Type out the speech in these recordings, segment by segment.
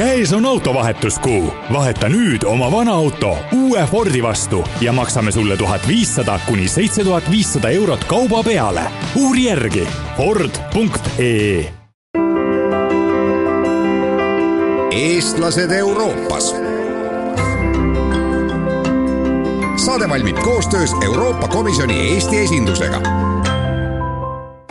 käes on autovahetuskuu, vaheta nüüd oma vana auto uue Fordi vastu ja maksame sulle tuhat viissada kuni seitse tuhat viissada eurot kauba peale. uuri järgi Ford.ee. eestlased Euroopas. saade valmib koostöös Euroopa Komisjoni Eesti esindusega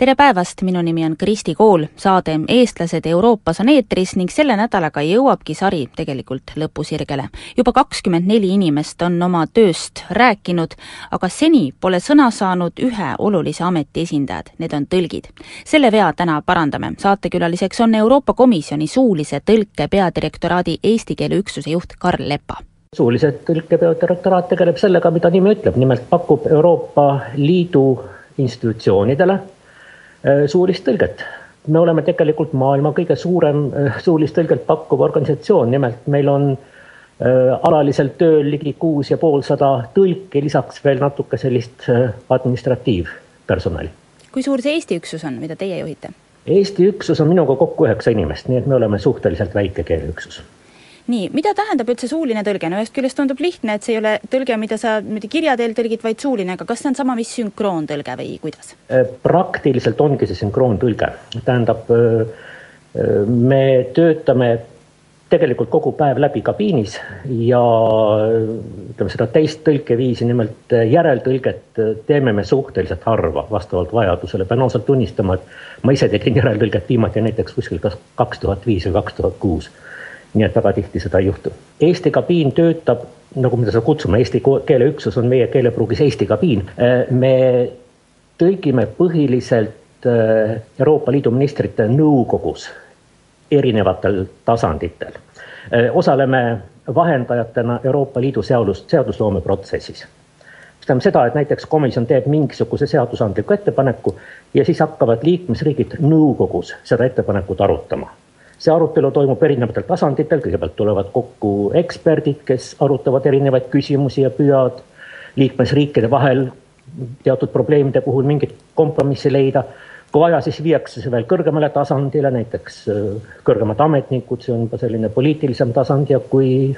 tere päevast, minu nimi on Kristi Kool, saade Eestlased Euroopas on eetris ning selle nädalaga jõuabki sari tegelikult lõpusirgele. juba kakskümmend neli inimest on oma tööst rääkinud, aga seni pole sõna saanud ühe olulise ameti esindajad, need on tõlgid. selle vea täna parandame, saatekülaliseks on Euroopa Komisjoni suulise tõlke peadirektoraadi eesti keele üksuse juht Karl Lepa suulise tõlke peadirektoraat tegeleb sellega, mida nimi ütleb, nimelt pakub Euroopa Liidu institutsioonidele suulist tõlget. me oleme tegelikult maailma kõige suurem äh, suulist tõlget pakkuv organisatsioon, nimelt meil on äh, alaliselt tööl ligi kuus ja poolsada tõlki, lisaks veel natuke sellist administratiivpersonali. kui suur see Eesti üksus on, mida teie juhite? Eesti üksus on minuga kokku üheksa inimest, nii et me oleme suhteliselt väike keeleüksus nii, mida tähendab üldse suuline tõlge, no ühest küljest tundub lihtne, et see ei ole tõlge, mida sa niimoodi kirja teel tõlgid, vaid suuline, aga kas see on sama, mis sünkroontõlge või kuidas? Äh, praktiliselt ongi see sünkroontõlge, tähendab äh, äh, me töötame tegelikult kogu päev läbi kabiinis ja ütleme seda teist tõlkeviisi, nimelt järeltõlget teeme me suhteliselt harva vastavalt vajadusele. pean ausalt tunnistama, et ma ise tegin järeltõlget viimati näiteks kuskil kas kaks tuhat viis või kaks tuhat kuus nii et väga tihti seda ei juhtu. Eesti kabiin töötab, nagu me seda kutsume, eesti keeleüksus on meie keelepruugis Eesti kabiin. Äh, me tõlgime põhiliselt äh, Euroopa Liidu ministrite nõukogus erinevatel tasanditel. Äh, osaleme vahendajatena Euroopa Liidu seadus, seadusloome protsessis mis tähendab seda, et näiteks komisjon teeb mingisuguse seadusandliku ettepaneku ja siis hakkavad liikmesriigid nõukogus seda ettepanekut arutama see arutelu toimub erinevatel tasanditel, kõigepealt tulevad kokku eksperdid, kes arutavad erinevaid küsimusi ja püüavad liikmesriikide vahel teatud probleemide puhul mingit kompromissi leida. kui vaja, siis viiakse see veel kõrgemale tasandile, näiteks äh, kõrgemad ametnikud, see on juba selline poliitilisem tasand ja kui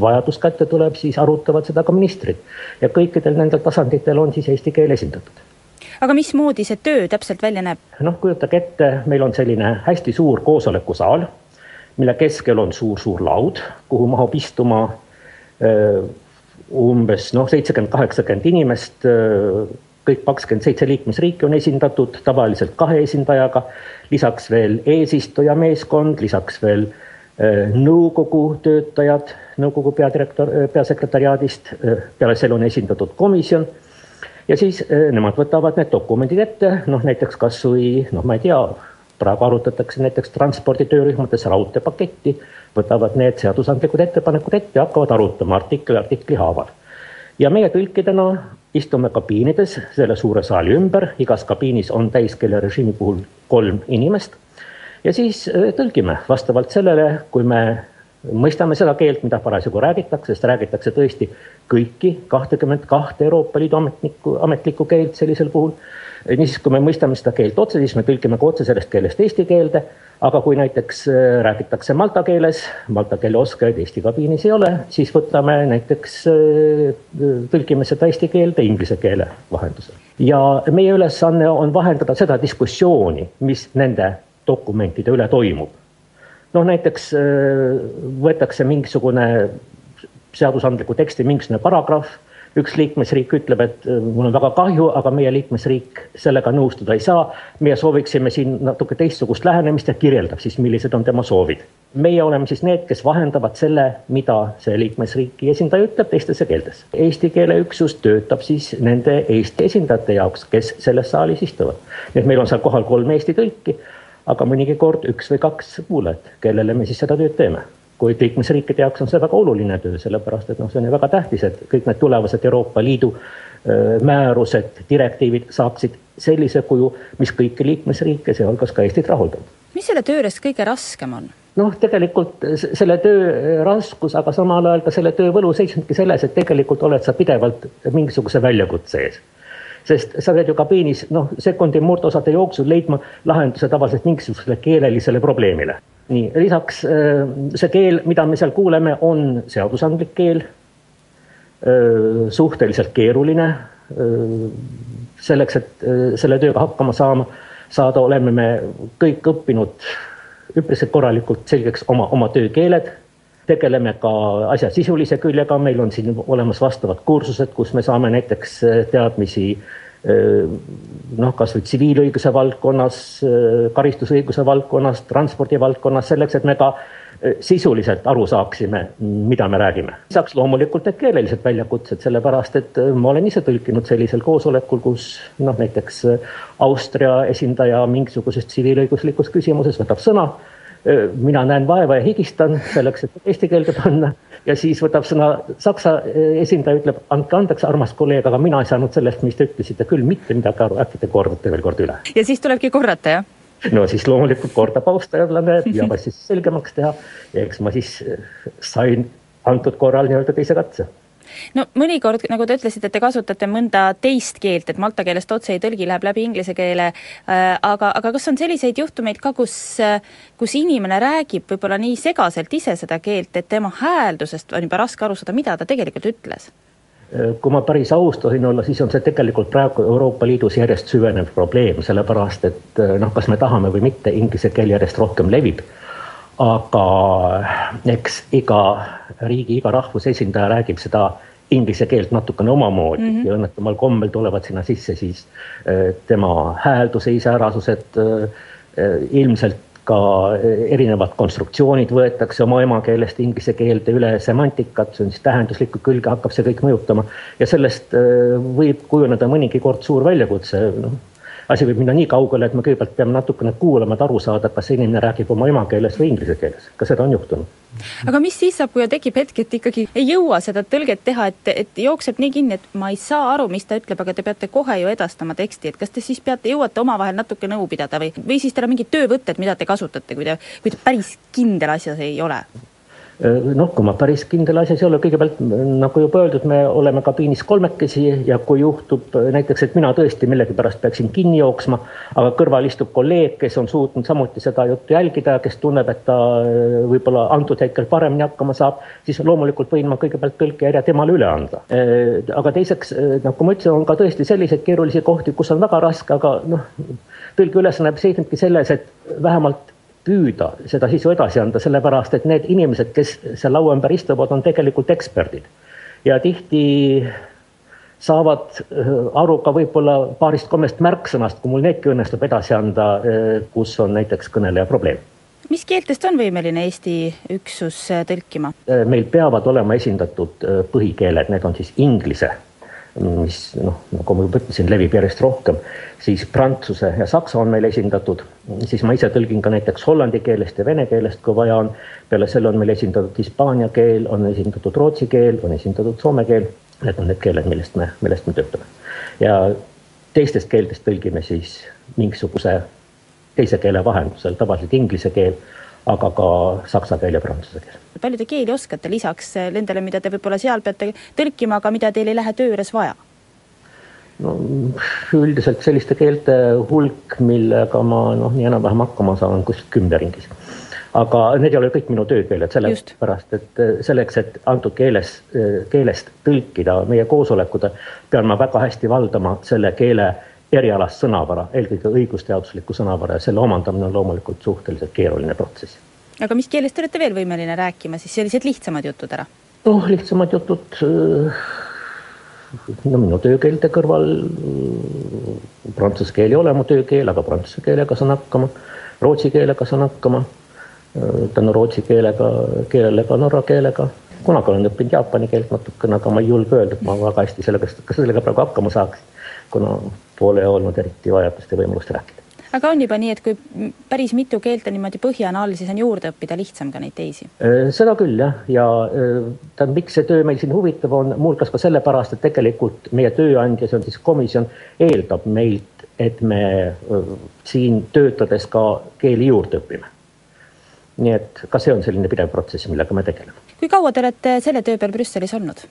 vajadus kätte tuleb, siis arutavad seda ka ministrid. ja kõikidel nendel tasanditel on siis eesti keel esindatud aga mismoodi see töö täpselt välja näeb? noh, kujutage ette, meil on selline hästi suur koosolekusaal, mille keskel on suur-suur laud, kuhu mahub istuma öö, umbes noh, seitsekümmend, kaheksakümmend inimest. kõik kakskümmend seitse liikmesriiki on esindatud tavaliselt kahe esindajaga, lisaks veel eesistuja meeskond, lisaks veel nõukogu töötajad, nõukogu peadirektor, peasekretäriaadist, peale selle on esindatud komisjon ja siis eh, nemad võtavad need dokumendid ette, noh näiteks kasvõi noh, ma ei tea, praegu arutatakse näiteks transpordi töörühmades raudteepaketti, võtavad need seadusandlikud ettepanekud ette ja hakkavad arutama artikli artikli haaval. ja meie tõlkidena istume kabiinides selle suure saali ümber, igas kabiinis on täiskeelerežiimi puhul kolm inimest. Ja siis eh, tõlgime vastavalt sellele, kui me mõistame seda keelt, mida parasjagu räägitakse, sest räägitakse tõesti kõiki kahtekümmet kahte Euroopa Liidu ametnikku, ametlikku keelt sellisel puhul. niisiis, kui me mõistame seda keelt otse, siis me tõlgime ka otse sellest keelest eesti keelde. aga kui näiteks äh, räägitakse malta keeles, malta keele oskajaid Eesti kabiinis ei ole, siis võtame näiteks, äh, tõlgime seda eesti keelde inglise keele vahendusel. ja meie ülesanne on vahendada seda diskussiooni, mis nende dokumentide üle toimub noh, näiteks äh, võetakse mingisugune seadusandliku teksti mingisugune paragrahv, üks liikmesriik ütleb, et äh, mul on väga kahju, aga meie liikmesriik sellega nõustuda ei saa. meie sooviksime siin natuke teistsugust lähenemist ja kirjeldab siis, millised on tema soovid. meie oleme siis need, kes vahendavad selle, mida see liikmesriigi esindaja ütleb teistesse keeltes. Eesti keele üksus töötab siis nende Eesti esindajate jaoks, kes selles saalis istuvad. nii et meil on seal kohal kolm Eesti tõlki aga mõnigi kord üks või kaks kuulajat, kellele me siis seda tööd teeme. kuid liikmesriikide jaoks on see väga oluline töö, sellepärast et noh, see on ju väga tähtis, et kõik need tulevased Euroopa Liidu määrused, direktiivid saaksid sellise kuju, mis kõiki liikmesriike, sealhulgas ka Eestit rahuldab. mis selle töö juures kõige raskem on? noh, tegelikult selle töö raskus, aga samal ajal ka selle töö võlu seisnebki selles, et tegelikult oled sa pidevalt mingisuguse väljakutse ees sest sa pead ju kabiinis noh, sekundi murdosade jooksul leidma lahenduse tavaliselt mingisugusele keelelisele probleemile. nii, lisaks äh, see keel, mida me seal kuuleme, on seadusandlik keel. Äh, suhteliselt keeruline. Äh, selleks, et selle tööga hakkama saama, saada, oleme me kõik õppinud üpriski korralikult selgeks oma, oma töökeeled tegeleme ka asja sisulise küljega, meil on siin olemas vastavad kursused, kus me saame näiteks teadmisi noh, kasvõi tsiviilõiguse valdkonnas, karistusõiguse valdkonnas, transpordi valdkonnas, selleks, et me ka sisuliselt aru saaksime, mida me räägime. lisaks loomulikult need keelelised väljakutsed, sellepärast et ma olen ise tõlkinud sellisel koosolekul, kus noh, näiteks Austria esindaja mingisuguses tsiviilõiguslikus küsimuses võtab sõna mina näen vaeva ja higistan selleks, et eesti keelde panna ja siis võtab sõna Saksa esindaja, ütleb, andke andeks, armas kolleeg, aga mina ei saanud sellest, mis te ütlesite küll mitte midagi aru, äkki te kordate veel kord üle. ja siis tulebki korrata, jah? no siis loomulikult kordab austajale ja siis selgemaks teha ja eks ma siis sain antud korral nii-öelda teise katse no mõnikord, nagu te ütlesite, te kasutate mõnda teist keelt, et malta keelest otse ei tõlgi, läheb läbi inglise keele äh,, aga, aga kas on selliseid juhtumeid ka, kus, kus inimene räägib võib-olla nii segaselt ise seda keelt, et tema hääldusest on juba raske aru saada, mida ta tegelikult ütles? kui ma päris aus tohin olla, siis on see tegelikult praegu Euroopa Liidus järjest süvenev probleem, sellepärast et noh, kas me tahame või mitte, inglise keel järjest rohkem levib aga eks iga riigi, iga rahvuse esindaja räägib seda inglise keelt natukene omamoodi mm -hmm. ja õnnetumal kombel tulevad sinna sisse siis äh, tema häälduse iseärasused. Äh, äh, ilmselt ka erinevad konstruktsioonid võetakse oma emakeelest inglise keelde üle, semantikat, see on siis tähenduslikku külge hakkab see kõik mõjutama ja sellest võib kujuneda mõnigi kord suur väljakutse, noh asi võib minna nii kaugele, et me kõigepealt peame natukene kuulama, et aru saada, kas inimene räägib oma emakeeles või inglise keeles, ka seda on juhtunud. aga mis siis saab, kui tekib hetk, et ikkagi ei jõua seda tõlget teha, et, et jookseb nii kinni, et ma ei saa aru, mis ta ütleb, aga te peate kohe ju edastama teksti, et kas te siis peate, jõuate omavahel natuke nõu pidada või, või siis teil on mingid töövõtted, mida te kasutate, kui te, kui te päris kindel asjas ei ole? Äh, noh, kui ma päris kindel asjas ei ole, kõigepealt nagu juba öeldud, me oleme kabiinis kolmekesi ja kui juhtub näiteks, et mina tõesti millegipärast peaksin kinni jooksma, aga kõrval istub kolleeg, kes on suutnud samuti seda juttu jälgida, kes tunneb, et ta äh, võib-olla antud hetkel paremini hakkama saab, siis loomulikult võin ma kõigepealt tõlkejärje temale üle anda. Äh, aga teiseks, nagu ma ütlesin, on ka tõesti selliseid keerulisi kohti, kus on väga raske, aga noh, tõlgi ülesanne seisnebki selles, et vähemalt püüda seda sisu edasi anda, sellepärast et need inimesed, kes seal laua ümber istuvad, on tegelikult eksperdid. ja tihti saavad äh, aru ka võib-olla paarist-kolmest märksõnast, kui mul needki õnnestub edasi anda, äh, kus on näiteks kõneleja probleem. mis keeltest on võimeline Eesti üksus äh, tõlkima? meil peavad olema esindatud põhikeeled, need on siis inglise mis noh, nagu ma juba ütlesin, levib järjest rohkem, siis prantsuse ja saksa on meil esindatud, siis ma ise tõlgin ka näiteks hollandi keelest ja vene keelest, kui vaja on. peale selle on meil esindatud hispaania keel, on esindatud rootsi keel, on esindatud soome keel. Need on need keeled, millest me, millest me töötame. ja teistest keeltest tõlgime siis mingisuguse teise keele vahendusel, tavaliselt inglise keel aga ka saksa keel ja prantsuse keel. palju te keeli oskate lisaks nendele, mida te võib-olla seal peate tõlkima, aga mida teil ei lähe töö juures vaja? no üldiselt selliste keelte hulk, millega ma noh, nii enam-vähem hakkama saan, kuskil kümne ringis. aga need ei ole kõik minu töökeeled, sellepärast et selleks, et antud keeles, keelest tõlkida meie koosolekud, pean ma väga hästi valdama selle keele erialast sõnavara, eelkõige õigusteaduslikku sõnavara ja selle omandamine on loomulikult suhteliselt keeruline protsess. aga mis keeles te olete veel võimeline rääkima, siis sellised lihtsamad jutud ära? noh, lihtsamad jutud, äh, no minu töökeelte kõrval äh, prantsuse keel ei ole mu töökeel, aga prantsuse keelega saan hakkama, rootsi keelega saan hakkama, äh, tänu rootsi keelega, keelele ka norra keelega kunagi olen õppinud jaapani keelt natukene, aga ma ei julge öelda, et ma väga hästi sellega, sellega praegu hakkama saaks kuna pole olnud eriti vajadust ja võimalust rääkida. aga on juba nii, et kui päris mitu keelt on niimoodi põhjana all, siis on juurde õppida lihtsam ka neid teisi? Seda küll jah, ja äh, tähendab, miks see töö meil siin huvitav on, muuhulgas ka sellepärast, et tegelikult meie tööandja, see on siis komisjon, eeldab meilt, et me siin töötades ka keeli juurde õpime nii et ka see on selline pidev protsess, millega me tegeleme. kui kaua te olete selle töö peal Brüsselis olnud?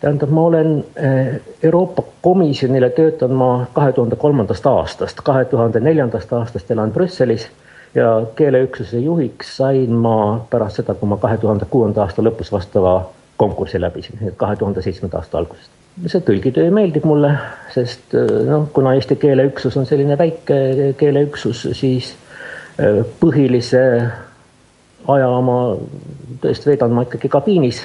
Tähendab, ma olen eh, Euroopa Komisjonile töötanud ma kahe tuhande kolmandast aastast, kahe tuhande neljandast aastast elan Brüsselis ja keeleüksuse juhiks sain ma pärast seda, kui ma kahe tuhande kuuenda aasta lõpus vastava konkursi läbisin, kahe tuhande seitsmenda aasta algusest. see tõlgitöö meeldib mulle, sest eh, noh, kuna Eesti keeleüksus on selline väike keeleüksus, siis eh, põhilise aja ma tõesti veedan ma ikkagi kabiinis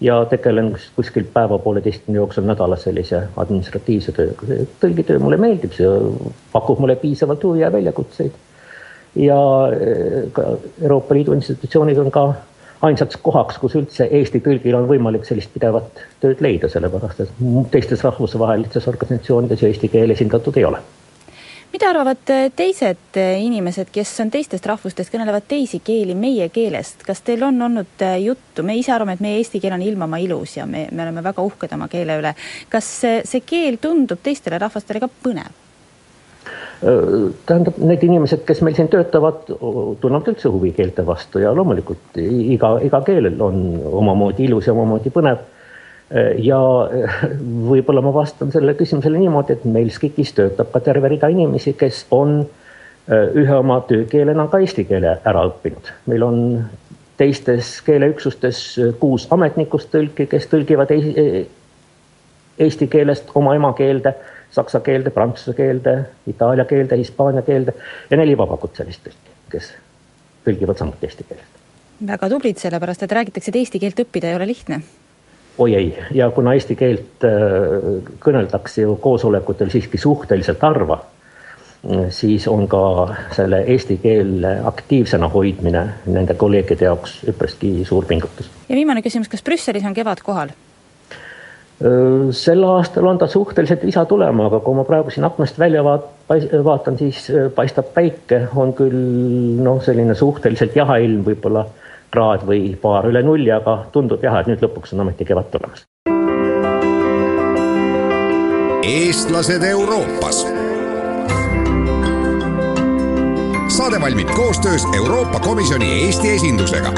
ja tegelen kuskil päeva-pooleteistkümne jooksul nädalas sellise administratiivse tööga. tõlgitöö mulle meeldib, see pakub mulle piisavalt huvi ja väljakutseid. ja eh, ka Euroopa Liidu institutsioonid on ka ainsaks kohaks, kus üldse Eesti tõlgil on võimalik sellist pidevat tööd leida, sellepärast et teistes rahvusvahelistes organisatsioonides ju eesti keel esindatud ei ole mida arvavad äh, teised äh, inimesed, kes on teistest rahvustest, kõnelevad teisi keeli meie keelest, kas teil on olnud äh, juttu, me ise arvame, et meie eesti keel on ilmama ilus ja me, me oleme väga uhked oma keele üle. kas see, see keel tundub teistele rahvastele ka põnev? tähendab, need inimesed, kes meil siin töötavad, tunnevad üldse huvi keelte vastu ja loomulikult iga, iga keelel on omamoodi ilus ja omamoodi põnev ja võib-olla ma vastan sellele küsimusele niimoodi, et meil SKIK-is töötab ka terve rida inimesi, kes on äh, ühe oma töökeelena ka eesti keele ära õppinud. meil on teistes keeleüksustes äh, kuus ametnikust tõlki, kes tõlgivad eesti keelest oma emakeelde, saksa keelde, prantsuse keelde, itaalia keelde, hispaania keelde ja neli vabakutselist tõlki, kes tõlgivad samuti eesti keelest. väga tublid, sellepärast et räägitakse, et eesti keelt õppida ei ole lihtne oi ei, ja kuna eesti keelt äh, kõneldakse ju koosolekutel siiski suhteliselt harva, siis on ka selle eesti keele aktiivsena hoidmine nende kolleegide jaoks üpriski suur pingutus. ja viimane küsimus, kas Brüsselis on kevad kohal? Äh, sel aastal on ta suhteliselt visa tulema, aga kui ma praegu siin aknast välja vaat-, vaatan, siis äh, paistab päike, on küll noh, selline suhteliselt jahe ilm võib-olla kraad või paar üle nulli, aga tundub jah, et nüüd lõpuks on ometi kevad tulemas. eestlased Euroopas. saade valmib koostöös Euroopa Komisjoni Eesti esindusega